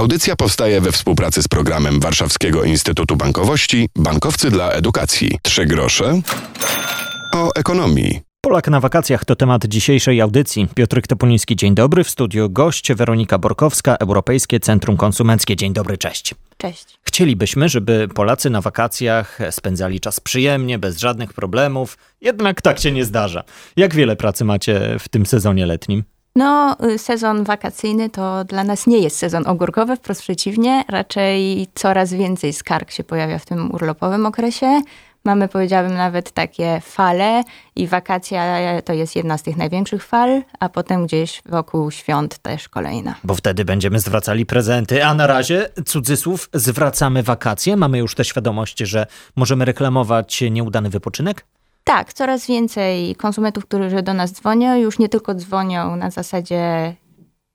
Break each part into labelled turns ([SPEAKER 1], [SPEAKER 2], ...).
[SPEAKER 1] Audycja powstaje we współpracy z programem Warszawskiego Instytutu Bankowości Bankowcy dla Edukacji. Trzy grosze o ekonomii.
[SPEAKER 2] Polak na wakacjach to temat dzisiejszej audycji. Piotr Topuliński, dzień dobry. W studiu gość Weronika Borkowska, Europejskie Centrum Konsumenckie. Dzień dobry, cześć.
[SPEAKER 3] Cześć.
[SPEAKER 2] Chcielibyśmy, żeby Polacy na wakacjach spędzali czas przyjemnie, bez żadnych problemów. Jednak tak się nie zdarza. Jak wiele pracy macie w tym sezonie letnim?
[SPEAKER 3] No, y, sezon wakacyjny to dla nas nie jest sezon ogórkowy, wprost przeciwnie. Raczej coraz więcej skarg się pojawia w tym urlopowym okresie. Mamy, powiedziałabym, nawet takie fale i wakacja to jest jedna z tych największych fal, a potem gdzieś wokół świąt też kolejna.
[SPEAKER 2] Bo wtedy będziemy zwracali prezenty, a na razie, cudzysłów, zwracamy wakacje. Mamy już tę świadomość, że możemy reklamować nieudany wypoczynek?
[SPEAKER 3] Tak, coraz więcej konsumentów, którzy do nas dzwonią, już nie tylko dzwonią na zasadzie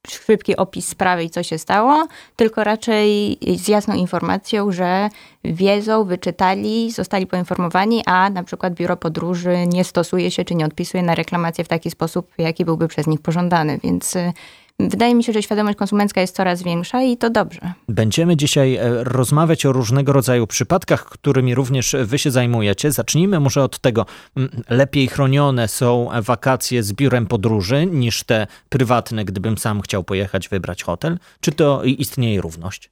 [SPEAKER 3] szybki opis sprawy i co się stało, tylko raczej z jasną informacją, że wiedzą, wyczytali, zostali poinformowani, a na przykład biuro podróży nie stosuje się czy nie odpisuje na reklamację w taki sposób, jaki byłby przez nich pożądany. Więc y, Wydaje mi się, że świadomość konsumencka jest coraz większa i to dobrze.
[SPEAKER 2] Będziemy dzisiaj e, rozmawiać o różnego rodzaju przypadkach, którymi również wy się zajmujecie. Zacznijmy może od tego, lepiej chronione są wakacje z biurem podróży niż te prywatne, gdybym sam chciał pojechać, wybrać hotel? Czy to istnieje równość?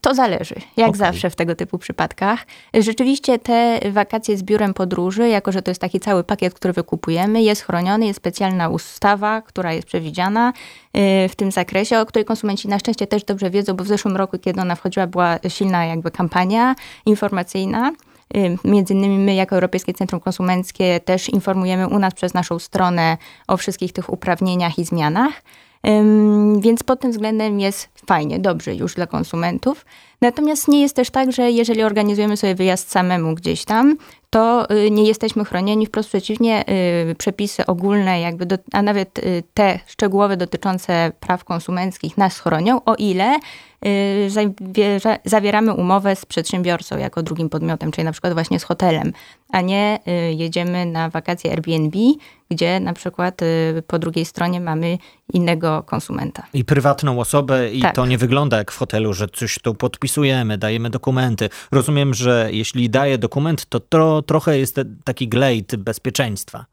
[SPEAKER 3] To zależy, jak okay. zawsze w tego typu przypadkach. Rzeczywiście te wakacje z biurem podróży, jako że to jest taki cały pakiet, który wykupujemy, jest chroniony, jest specjalna ustawa, która jest przewidziana y, w tym zakresie, o której konsumenci na szczęście też dobrze wiedzą, bo w zeszłym roku, kiedy ona wchodziła, była silna jakby kampania informacyjna. Y, między innymi my, jako Europejskie Centrum Konsumenckie, też informujemy u nas przez naszą stronę o wszystkich tych uprawnieniach i zmianach. Więc pod tym względem jest fajnie, dobrze już dla konsumentów. Natomiast nie jest też tak, że jeżeli organizujemy sobie wyjazd samemu gdzieś tam, to y, nie jesteśmy chronieni. Wprost przeciwnie, y, przepisy ogólne, jakby do, a nawet y, te szczegółowe dotyczące praw konsumenckich nas chronią, o ile zawieramy umowę z przedsiębiorcą jako drugim podmiotem, czyli na przykład właśnie z hotelem, a nie jedziemy na wakacje Airbnb, gdzie na przykład po drugiej stronie mamy innego konsumenta.
[SPEAKER 2] I prywatną osobę i tak. to nie wygląda jak w hotelu, że coś tu podpisujemy, dajemy dokumenty. Rozumiem, że jeśli daję dokument, to, to trochę jest taki glejt bezpieczeństwa.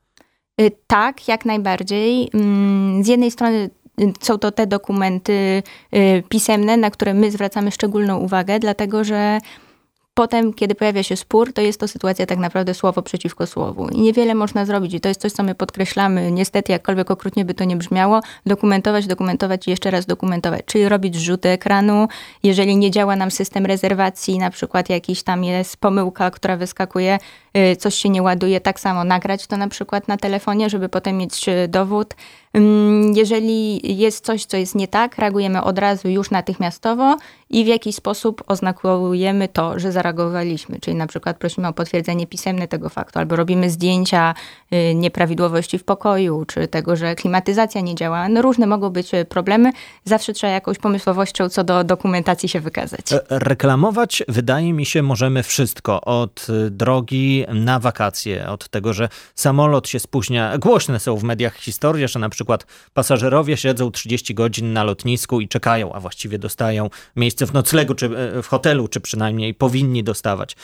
[SPEAKER 3] Y, tak, jak najbardziej. Mm, z jednej strony y, są to te dokumenty y, pisemne, na które my zwracamy szczególną uwagę, dlatego że Potem, kiedy pojawia się spór, to jest to sytuacja tak naprawdę słowo przeciwko słowu. I niewiele można zrobić. I to jest coś, co my podkreślamy. Niestety, jakkolwiek okrutnie by to nie brzmiało, dokumentować, dokumentować i jeszcze raz dokumentować. Czyli robić zrzuty ekranu. Jeżeli nie działa nam system rezerwacji, na przykład jakiś tam jest pomyłka, która wyskakuje, coś się nie ładuje, tak samo nagrać to na przykład na telefonie, żeby potem mieć y, dowód. Jeżeli jest coś, co jest nie tak, reagujemy od razu już natychmiastowo i w jakiś sposób oznakujemy to, że zareagowaliśmy. Czyli na przykład prosimy o potwierdzenie pisemne tego faktu, albo robimy zdjęcia y, nieprawidłowości w pokoju, czy tego, że klimatyzacja nie działa. No różne mogą być y, problemy. Zawsze trzeba jakąś pomysłowością co do dokumentacji się wykazać. E,
[SPEAKER 2] reklamować, wydaje mi się, możemy wszystko. Od y, na wakacje, od tego, że samolot się spóźnia. Głośne są w mediach historie, że na przykład przykład pasażerowie siedzą 30 godzin na lotnisku i czekają, a właściwie dostają miejsce w noclegu czy e, w hotelu, czy przynajmniej powinni dostawać.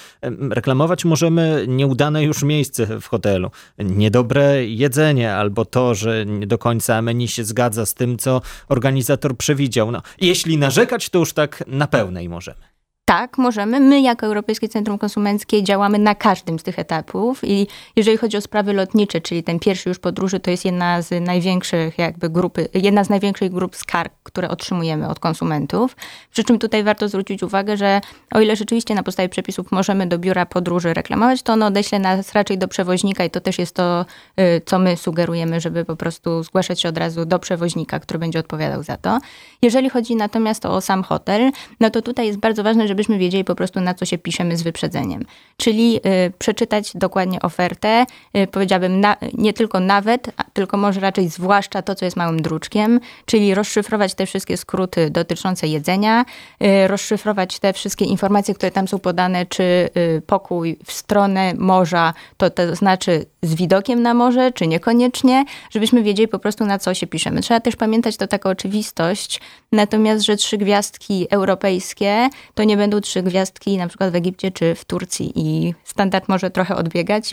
[SPEAKER 2] Reklamować możemy nieudane już miejsce w hotelu, niedobre jedzenie albo to, że nie do końca menu się zgadza z tym, co organizator przewidział. No, jeśli narzekać, to już tak na pełnej możemy.
[SPEAKER 3] Tak, możemy. My jako Europejskie Centrum Konsumenckie działamy na każdym z tych etapów i jeżeli chodzi o sprawy lotnicze, czyli ten pierwszy już podróży, to jest jedna z największych jakby grupy, jedna z największych grup skarg, które otrzymujemy od konsumentów. Przy czym tutaj warto zwrócić uwagę, że o ile rzeczywiście na podstawie przepisów możemy do biura podróży reklamować, to ono odeśle nas raczej do przewoźnika i to też jest to, y, co my sugerujemy, żeby po prostu zgłaszać się od razu do przewoźnika, który będzie odpowiadał za to. Jeżeli chodzi natomiast o sam hotel, no to tutaj jest bardzo ważne, żeby żebyśmy wiedzieli po prostu na co się piszemy z wyprzedzeniem. Czyli y, przeczytać dokładnie ofertę, y, powiedziałabym na, nie tylko nawet, tylko może raczej zwłaszcza to, co jest małym druczkiem, czyli rozszyfrować te wszystkie skróty dotyczące jedzenia, y, rozszyfrować te wszystkie informacje, które tam są podane, czy pokój w stronę morza, to, to znaczy z widokiem na morze, czy niekoniecznie, żebyśmy wiedzieli po prostu na co się piszemy. Trzeba też pamiętać, to taka oczywistość, natomiast, że trzy gwiazdki europejskie to nie będą trzy gwiazdki na przykład w Egipcie czy w Turcji i standard może trochę odbiegać.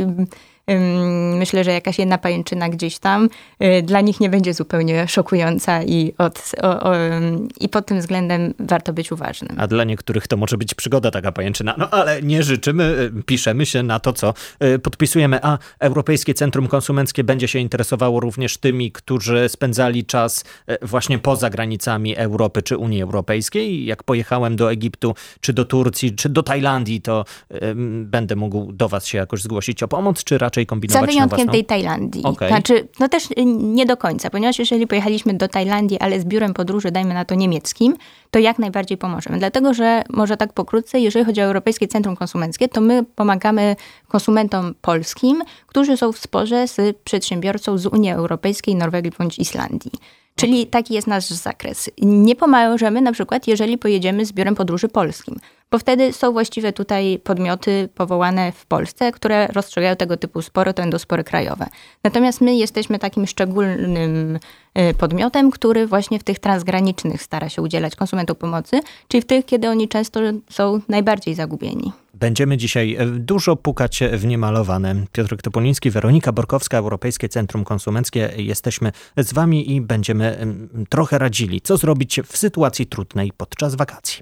[SPEAKER 3] Myślę, że jakaś jedna pajęczyna gdzieś tam y, dla nich nie będzie zupełnie szokująca i, od, o, o, i pod tym względem warto być uważnym.
[SPEAKER 2] A dla niektórych to może być przygoda taka pajęczyna. No ale nie życzymy, y, piszemy się na to, co y, podpisujemy. A Europejskie Centrum Konsumenckie będzie się interesowało również tymi, którzy spędzali czas właśnie poza granicami Europy czy Unii Europejskiej. Jak pojechałem do Egiptu, czy do Turcji, czy do Tajlandii, to będę mógł do was się jakoś zgłosić o pomoc, czy raczej raczej kombinować
[SPEAKER 3] Za wyjątkiem tej Tajlandii. Okay. Znaczy, no też y, nie do końca, ponieważ jeżeli pojechaliśmy do Tajlandii, ale z biurem podróży, dajmy na to niemieckim, to jak najbardziej pomożemy. Dlatego, że może tak pokrótce, jeżeli chodzi o Europejskie Centrum Konsumenckie, to my pomagamy konsumentom polskim, którzy są w sporze z przedsiębiorcą z Unii Europejskiej, Norwegii bądź Islandii. Czyli taki jest nasz zakres. Nie pomożemy na przykład, jeżeli pojedziemy z biurem podróży polskim bo wtedy są właściwe tutaj podmioty powołane w Polsce, które rozstrzygają tego typu spory, to będą spory krajowe. Natomiast my jesteśmy takim szczególnym y, podmiotem, który właśnie w tych transgranicznych stara się udzielać konsumentom pomocy, czyli w tych, kiedy oni często są najbardziej zagubieni.
[SPEAKER 2] Będziemy dzisiaj e, dużo pukać w niemalowane. Piotr Topoliński, Weronika Borkowska, Europejskie Centrum Konsumenckie. Jesteśmy z Wami i będziemy trochę radzili, co zrobić w sytuacji trudnej podczas wakacji.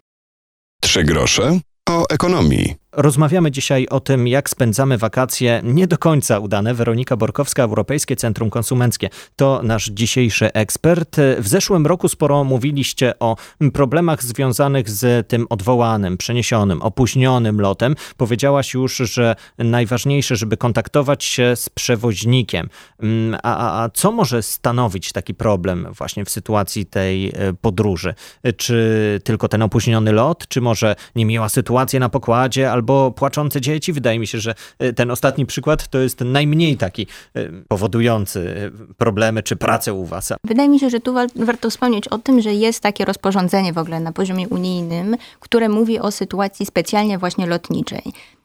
[SPEAKER 1] Trzy grosze o ekonomii.
[SPEAKER 2] Rozmawiamy dzisiaj o tym, jak spędzamy wakacje nie do końca udane. Weronika Borkowska, Europejskie Centrum Konsumenckie, to nasz dzisiejszy ekspert. W zeszłym roku sporo mówiliście o problemach związanych z tym odwołanym, przeniesionym, opóźnionym lotem. Powiedziałaś już, że najważniejsze, żeby kontaktować się z przewoźnikiem. Mm, a, a, co może stanowić taki problem właśnie w sytuacji tej e, podróży? Czy tylko ten opóźniony lot, czy może niemiła sytuacja na pokładzie, albo albo płaczące dzieci. Wydaje mi się, że e, ten ostatni przykład to jest najmniej taki e, powodujący e, problemy czy pracę u was.
[SPEAKER 3] Wydaje mi się, że tu warto wspomnieć o tym, że jest takie rozporządzenie w ogóle na poziomie unijnym, które mówi o sytuacji specjalnie właśnie lotniczej.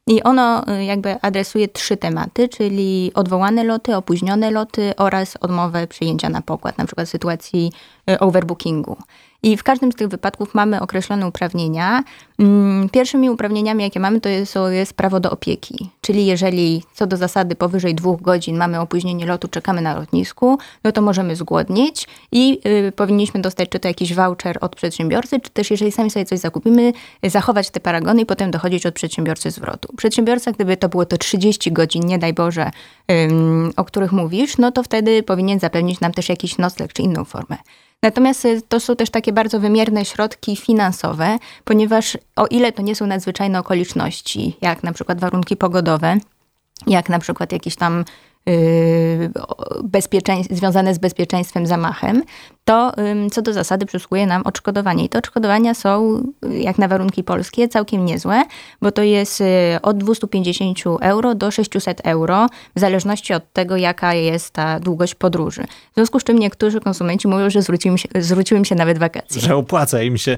[SPEAKER 3] I ono jakby adresuje trzy tematy, czyli odwołane loty, opóźnione loty oraz odmowę przyjęcia na pokład, na przykład w sytuacji overbookingu. I w każdym z tych wypadków mamy określone uprawnienia. Mm, pierwszymi uprawnieniami, jakie mamy, to jest, jest prawo do opieki. Czyli jeżeli co do zasady powyżej dwóch godzin mamy opóźnienie lotu, czekamy na lotnisku, no to możemy zgłodnić i y, powinniśmy dostać czy to jakiś voucher od przedsiębiorcy, czy też jeżeli sami sobie coś zakupimy, zachować te paragony i potem dochodzić od przedsiębiorcy zwrotu. Przedsiębiorca, gdyby to było to 30 godzin, nie daj Boże, o których mówisz, no to wtedy powinien zapewnić nam też jakiś nocleg czy inną formę. Natomiast y, to są też takie bardzo wymierne środki finansowe, ponieważ o ile to nie są nadzwyczajne okoliczności, jak na przykład warunki pogodowe, jak na przykład jakieś tam yy, związane z bezpieczeństwem zamachem, to co do zasady przysługuje nam odszkodowanie. I te odszkodowania są, jak na warunki polskie, całkiem niezłe, bo to jest y, od 250 euro do 600 euro, w zależności od tego, jaka jest ta długość podróży. W związku z czym niektórzy konsumenci mówią, że zwróciły im się, zwróciły im się nawet wakacje.
[SPEAKER 2] Że opłaca im się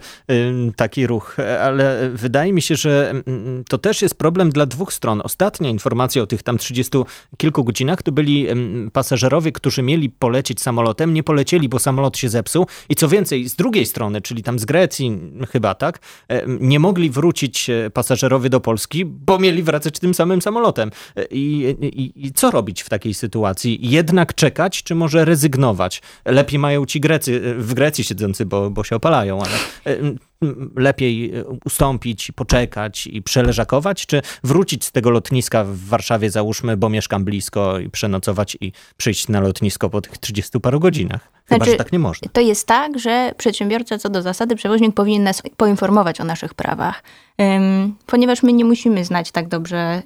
[SPEAKER 2] taki ruch, ale wydaje mi się, że to też jest problem dla dwóch stron. Ostatnia informacja o tych tam 30 kilku godzinach to byli pasażerowie, którzy mieli polecieć samolotem, nie polecieli, bo samolot się zepsuł. I co więcej, z drugiej strony, czyli tam z Grecji chyba, tak, e, nie mogli wrócić e, pasażerowie do Polski, bo mieli wracać tym samym samolotem. E, I, i, i co robić w takiej sytuacji? Jednak czekać, czy może rezygnować? Lepiej mają ci Grecy, w Grecji siedzący, bo, bo się opalają, ale lepiej ustąpić, poczekać i przeleżakować, czy wrócić z tego lotniska w Warszawie, załóżmy, bo mieszkam blisko i przenocować i przyjść na lotnisko po tych 30 paru godzinach? Chyba, znaczy, tak nie można.
[SPEAKER 3] To jest tak, że przedsiębiorca co do zasady, przewoźnik powinien nas poinformować o naszych prawach, ponieważ my nie musimy znać tak dobrze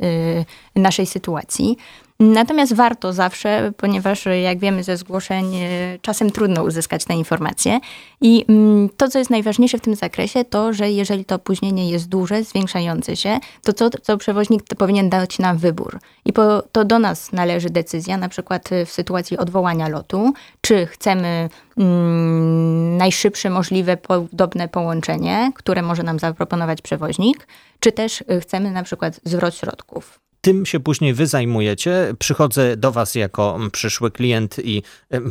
[SPEAKER 3] y, naszej sytuacji. Natomiast warto zawsze, ponieważ jak wiemy ze zgłoszeń, czasem trudno uzyskać te informacje. I mm, to, co jest najważniejsze w tym zakresie, to, że jeżeli to opóźnienie jest duże, zwiększające się, to co, co przewoźnik powinien dać nam wybór. I po, to do nas należy decyzja, na przykład w sytuacji odwołania lotu, czy chcemy mm, najszybsze możliwe podobne połączenie, które może nam zaproponować przewoźnik, czy też chcemy na przykład zwrot środków
[SPEAKER 2] tym się później wy zajmujecie. Przychodzę do was jako przyszły klient i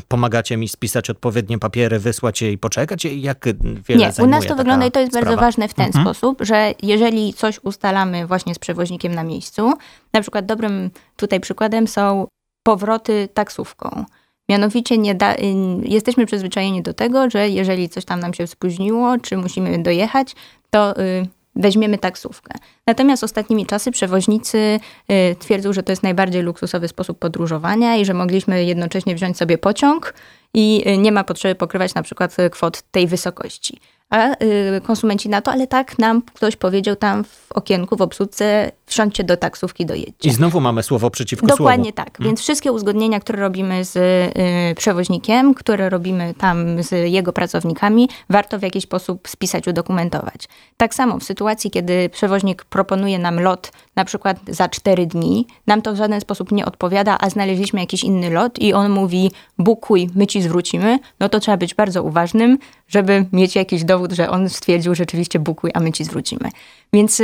[SPEAKER 2] pomagacie mi spisać odpowiednie papiery, wysłać je i poczekać? Jak wiele
[SPEAKER 3] Nie, u nas to wygląda i to jest sprawa? bardzo ważne w ten mhm. sposób, że jeżeli coś ustalamy właśnie z przewoźnikiem na miejscu, na przykład dobrym tutaj przykładem są powroty taksówką. Mianowicie nie da, jesteśmy przyzwyczajeni do tego, że jeżeli coś tam nam się spóźniło, czy musimy dojechać, to y, weźmiemy taksówkę. Natomiast ostatnimi czasy przewoźnicy y, twierdzą, że to jest najbardziej luksusowy sposób podróżowania i że mogliśmy jednocześnie wziąć sobie pociąg i y, nie ma potrzeby pokrywać na przykład kwot tej wysokości. A y, konsumenci na to, ale tak nam ktoś powiedział tam w okienku, w obsłudze, wsiądźcie do taksówki, dojedźcie.
[SPEAKER 2] I znowu mamy słowo przeciwko
[SPEAKER 3] Dokładnie
[SPEAKER 2] słowu.
[SPEAKER 3] tak. Hmm. Więc wszystkie uzgodnienia, które robimy z y, przewoźnikiem, które robimy tam z jego pracownikami, warto w jakiś sposób spisać, udokumentować. Tak samo w sytuacji, kiedy przewoźnik proponuje nam lot na przykład za cztery dni, nam to w żaden sposób nie odpowiada, a znaleźliśmy jakiś inny lot i on mówi bukuj, my ci zwrócimy, no to trzeba być bardzo uważnym, żeby mieć jakiś dowód, że on stwierdził rzeczywiście bukuj, a my ci zwrócimy. Więc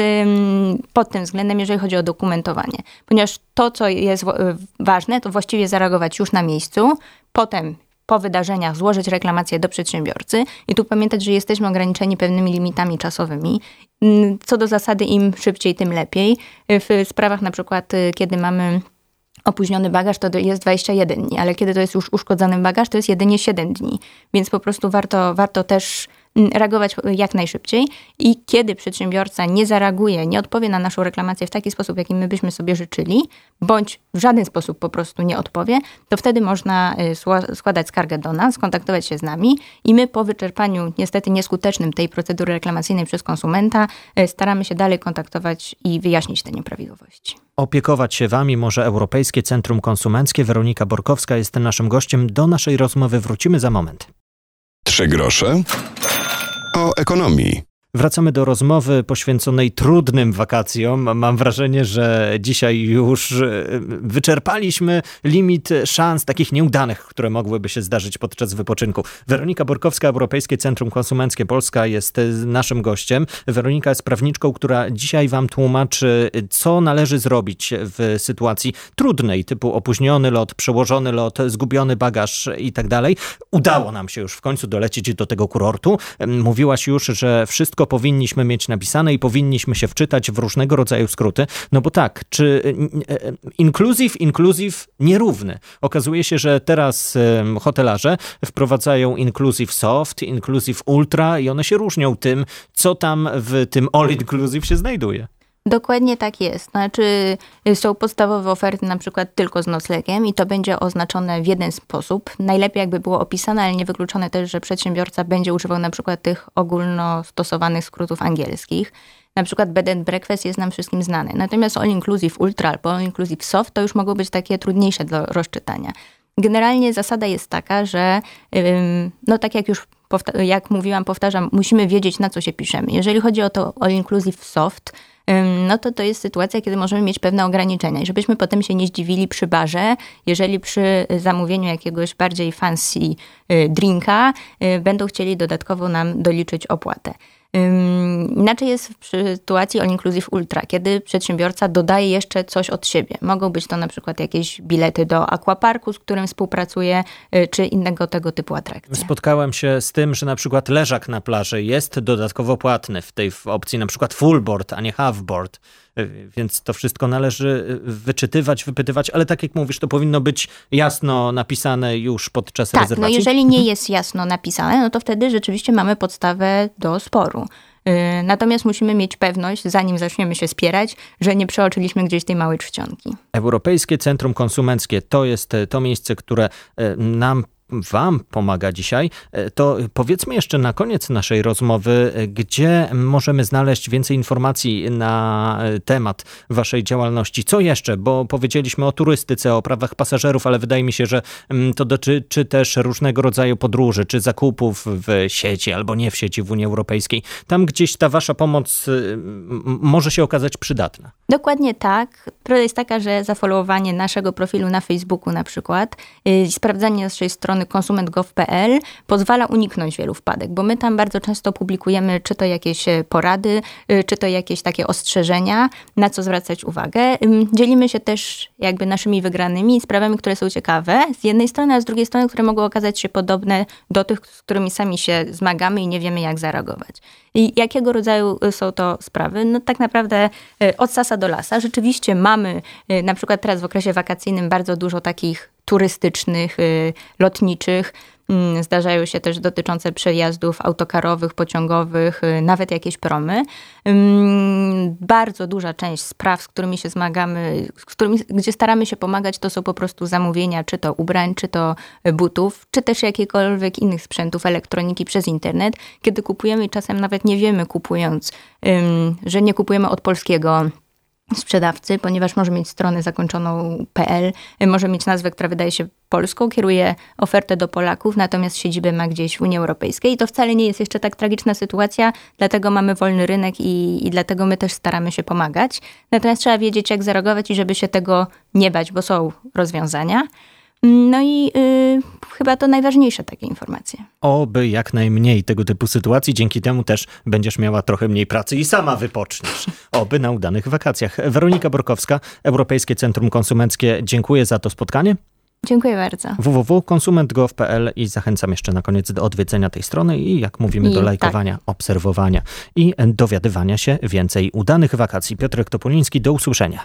[SPEAKER 3] pod tym względem, jeżeli chodzi o dokumentowanie, ponieważ to, co jest ważne, to właściwie zareagować już na miejscu, potem po wydarzeniach złożyć reklamację do przedsiębiorcy i tu pamiętać, że jesteśmy ograniczeni pewnymi limitami czasowymi. Co do zasady, im szybciej, tym lepiej. W sprawach na przykład, y, kiedy mamy opóźniony bagaż, to jest 21 dni, ale kiedy to jest już uszkodzony bagaż, to jest jedynie 7 dni. Więc po prostu warto, warto też reagować jak najszybciej i kiedy przedsiębiorca nie zareaguje, nie odpowie na naszą reklamację w taki sposób, jaki my byśmy sobie życzyli, bądź w żaden sposób po prostu nie odpowie, to wtedy można y, składać skargę do nas, kontaktować się z nami i my po wyczerpaniu niestety nieskutecznym tej procedury reklamacyjnej przez konsumenta y, staramy się dalej kontaktować i wyjaśnić te nieprawidłowości.
[SPEAKER 2] Opiekować się Wami może Europejskie Centrum Konsumenckie. Weronika Borkowska jest naszym gościem. Do naszej rozmowy wrócimy za moment.
[SPEAKER 1] Trzy grosze o ekonomii.
[SPEAKER 2] Wracamy do rozmowy poświęconej trudnym wakacjom. Mam wrażenie, że dzisiaj już e, wyczerpaliśmy limit szans takich nieudanych, które mogłyby się zdarzyć podczas wypoczynku. Weronika Borkowska, Europejskie Centrum Konsumenckie Polska jest naszym gościem. Weronika jest prawniczką, która dzisiaj wam tłumaczy, co należy zrobić w sytuacji trudnej, typu opóźniony lot, przełożony lot, zgubiony bagaż i tak dalej. Udało nam się już w końcu dolecieć do tego kurortu. Mówiłaś już, że wszystko wszystko powinniśmy mieć napisane i powinniśmy się wczytać w różnego rodzaju skróty. No bo tak, czy e, e, inclusive, inclusive, nierówny. Okazuje się, że teraz hotelarze wprowadzają inclusive soft, inclusive ultra i one się różnią tym, co tam w tym all inclusive się znajduje.
[SPEAKER 3] Dokładnie tak jest. Znaczy, są podstawowe oferty na przykład tylko z noclegiem i to będzie oznaczone w jeden sposób. Najlepiej jakby było opisane, ale nie wykluczone też, że przedsiębiorca będzie używał na przykład tych ogólnostosowanych skrótów angielskich. Na przykład bed and breakfast jest nam wszystkim znany. Natomiast all inclusive ultra albo all inclusive soft to już mogą być takie trudniejsze do rozczytania. Generalnie zasada jest taka, że no tak jak już jak mówiłam, powtarzam, musimy wiedzieć na co się piszemy. Jeżeli chodzi o to all inclusive soft, no to to jest sytuacja, kiedy możemy mieć pewne ograniczenia i żebyśmy potem się nie zdziwili przy barze, jeżeli przy zamówieniu jakiegoś bardziej fancy y, drinka y, będą chcieli dodatkowo nam doliczyć opłatę. Inaczej jest w sytuacji All Inclusive Ultra, kiedy przedsiębiorca dodaje jeszcze coś od siebie. Mogą być to na przykład jakieś bilety do aquaparku, z którym współpracuje, y, czy innego tego typu atrakcje.
[SPEAKER 2] Spotkałem się z tym, że na przykład leżak na plaży jest dodatkowo płatny w tej opcji na przykład full board, a nie half board. Y, więc to wszystko należy y, wyczytywać, wypytywać, ale tak jak mówisz, to powinno być jasno napisane już podczas
[SPEAKER 3] tak,
[SPEAKER 2] rezerwacji.
[SPEAKER 3] No jeżeli nie jest jasno napisane, no to wtedy rzeczywiście mamy podstawę do sporu. Y, natomiast musimy mieć pewność, zanim zaczniemy się spierać, że nie przeoczyliśmy gdzieś tej małej czcionki.
[SPEAKER 2] Europejskie Centrum Konsumenckie to jest to miejsce, które nam Wam pomaga dzisiaj, e, to powiedzmy jeszcze na koniec naszej rozmowy, e, gdzie możemy znaleźć więcej informacji na e, temat Waszej działalności. Co jeszcze? Bo powiedzieliśmy o turystyce, o prawach pasażerów, ale wydaje mi się, że mm, to dotyczy też różnego rodzaju podróży, czy zakupów w sieci albo nie w sieci w Unii Europejskiej. Tam gdzieś ta Wasza pomoc może się okazać przydatna.
[SPEAKER 3] Dokładnie tak. Prawda jest taka, że zafollowowanie naszego profilu na Facebooku na przykład, yy, sprawdzanie naszej strony konsument.gov.pl pozwala uniknąć wielu wpadek, bo my tam bardzo często publikujemy czy to jakieś e, porady, yy, czy to jakieś takie ostrzeżenia, na co zwracać uwagę. Dzielimy się też jakby naszymi wygranymi sprawami, które są ciekawe z jednej strony, a z drugiej strony, które mogą okazać się podobne do tych, z którymi sami się zmagamy i nie wiemy jak zareagować. I jakiego rodzaju y, są to sprawy? No tak naprawdę od sasa do lasa. Rzeczywiście mamy na przykład teraz w okresie wakacyjnym bardzo dużo takich turystycznych, lotniczych, Mm, zdarzają się też dotyczące przejazdów autokarowych, pociągowych, y, nawet jakieś promy. Mm, bardzo duża część spraw, z którymi się zmagamy, którymi, gdzie staramy się pomagać, to są po prostu zamówienia, czy to ubrań, czy to butów, czy też jakichkolwiek innych sprzętów elektroniki przez internet, kiedy kupujemy czasem nawet nie wiemy kupując, że nie kupujemy od polskiego sprzedawcy, ponieważ może mieć stronę zakończoną .pl, może mieć nazwę, która wydaje się polską, kieruje ofertę do Polaków, natomiast siedzibę ma gdzieś w Unii Europejskiej. I to wcale nie jest jeszcze tak tragiczna sytuacja, dlatego mamy wolny rynek i, i dlatego my też staramy się pomagać. Natomiast trzeba wiedzieć, jak zareagować i żeby się tego nie bać, bo są rozwiązania. No i y, chyba to najważniejsze takie informacje.
[SPEAKER 2] Oby jak najmniej tego typu sytuacji, dzięki temu też będziesz miała trochę mniej pracy i sama wypoczniesz. Oby na udanych wakacjach. Weronika Borkowska, Europejskie Centrum Konsumenckie, dziękuję za to spotkanie.
[SPEAKER 3] Dziękuję bardzo.
[SPEAKER 2] www.konsument.gov.pl i zachęcam jeszcze na koniec do odwiedzenia tej strony i jak mówimy I, do lajkowania, tak. obserwowania i dowiadywania się więcej udanych wakacji. Piotrek Topoliński, do usłyszenia.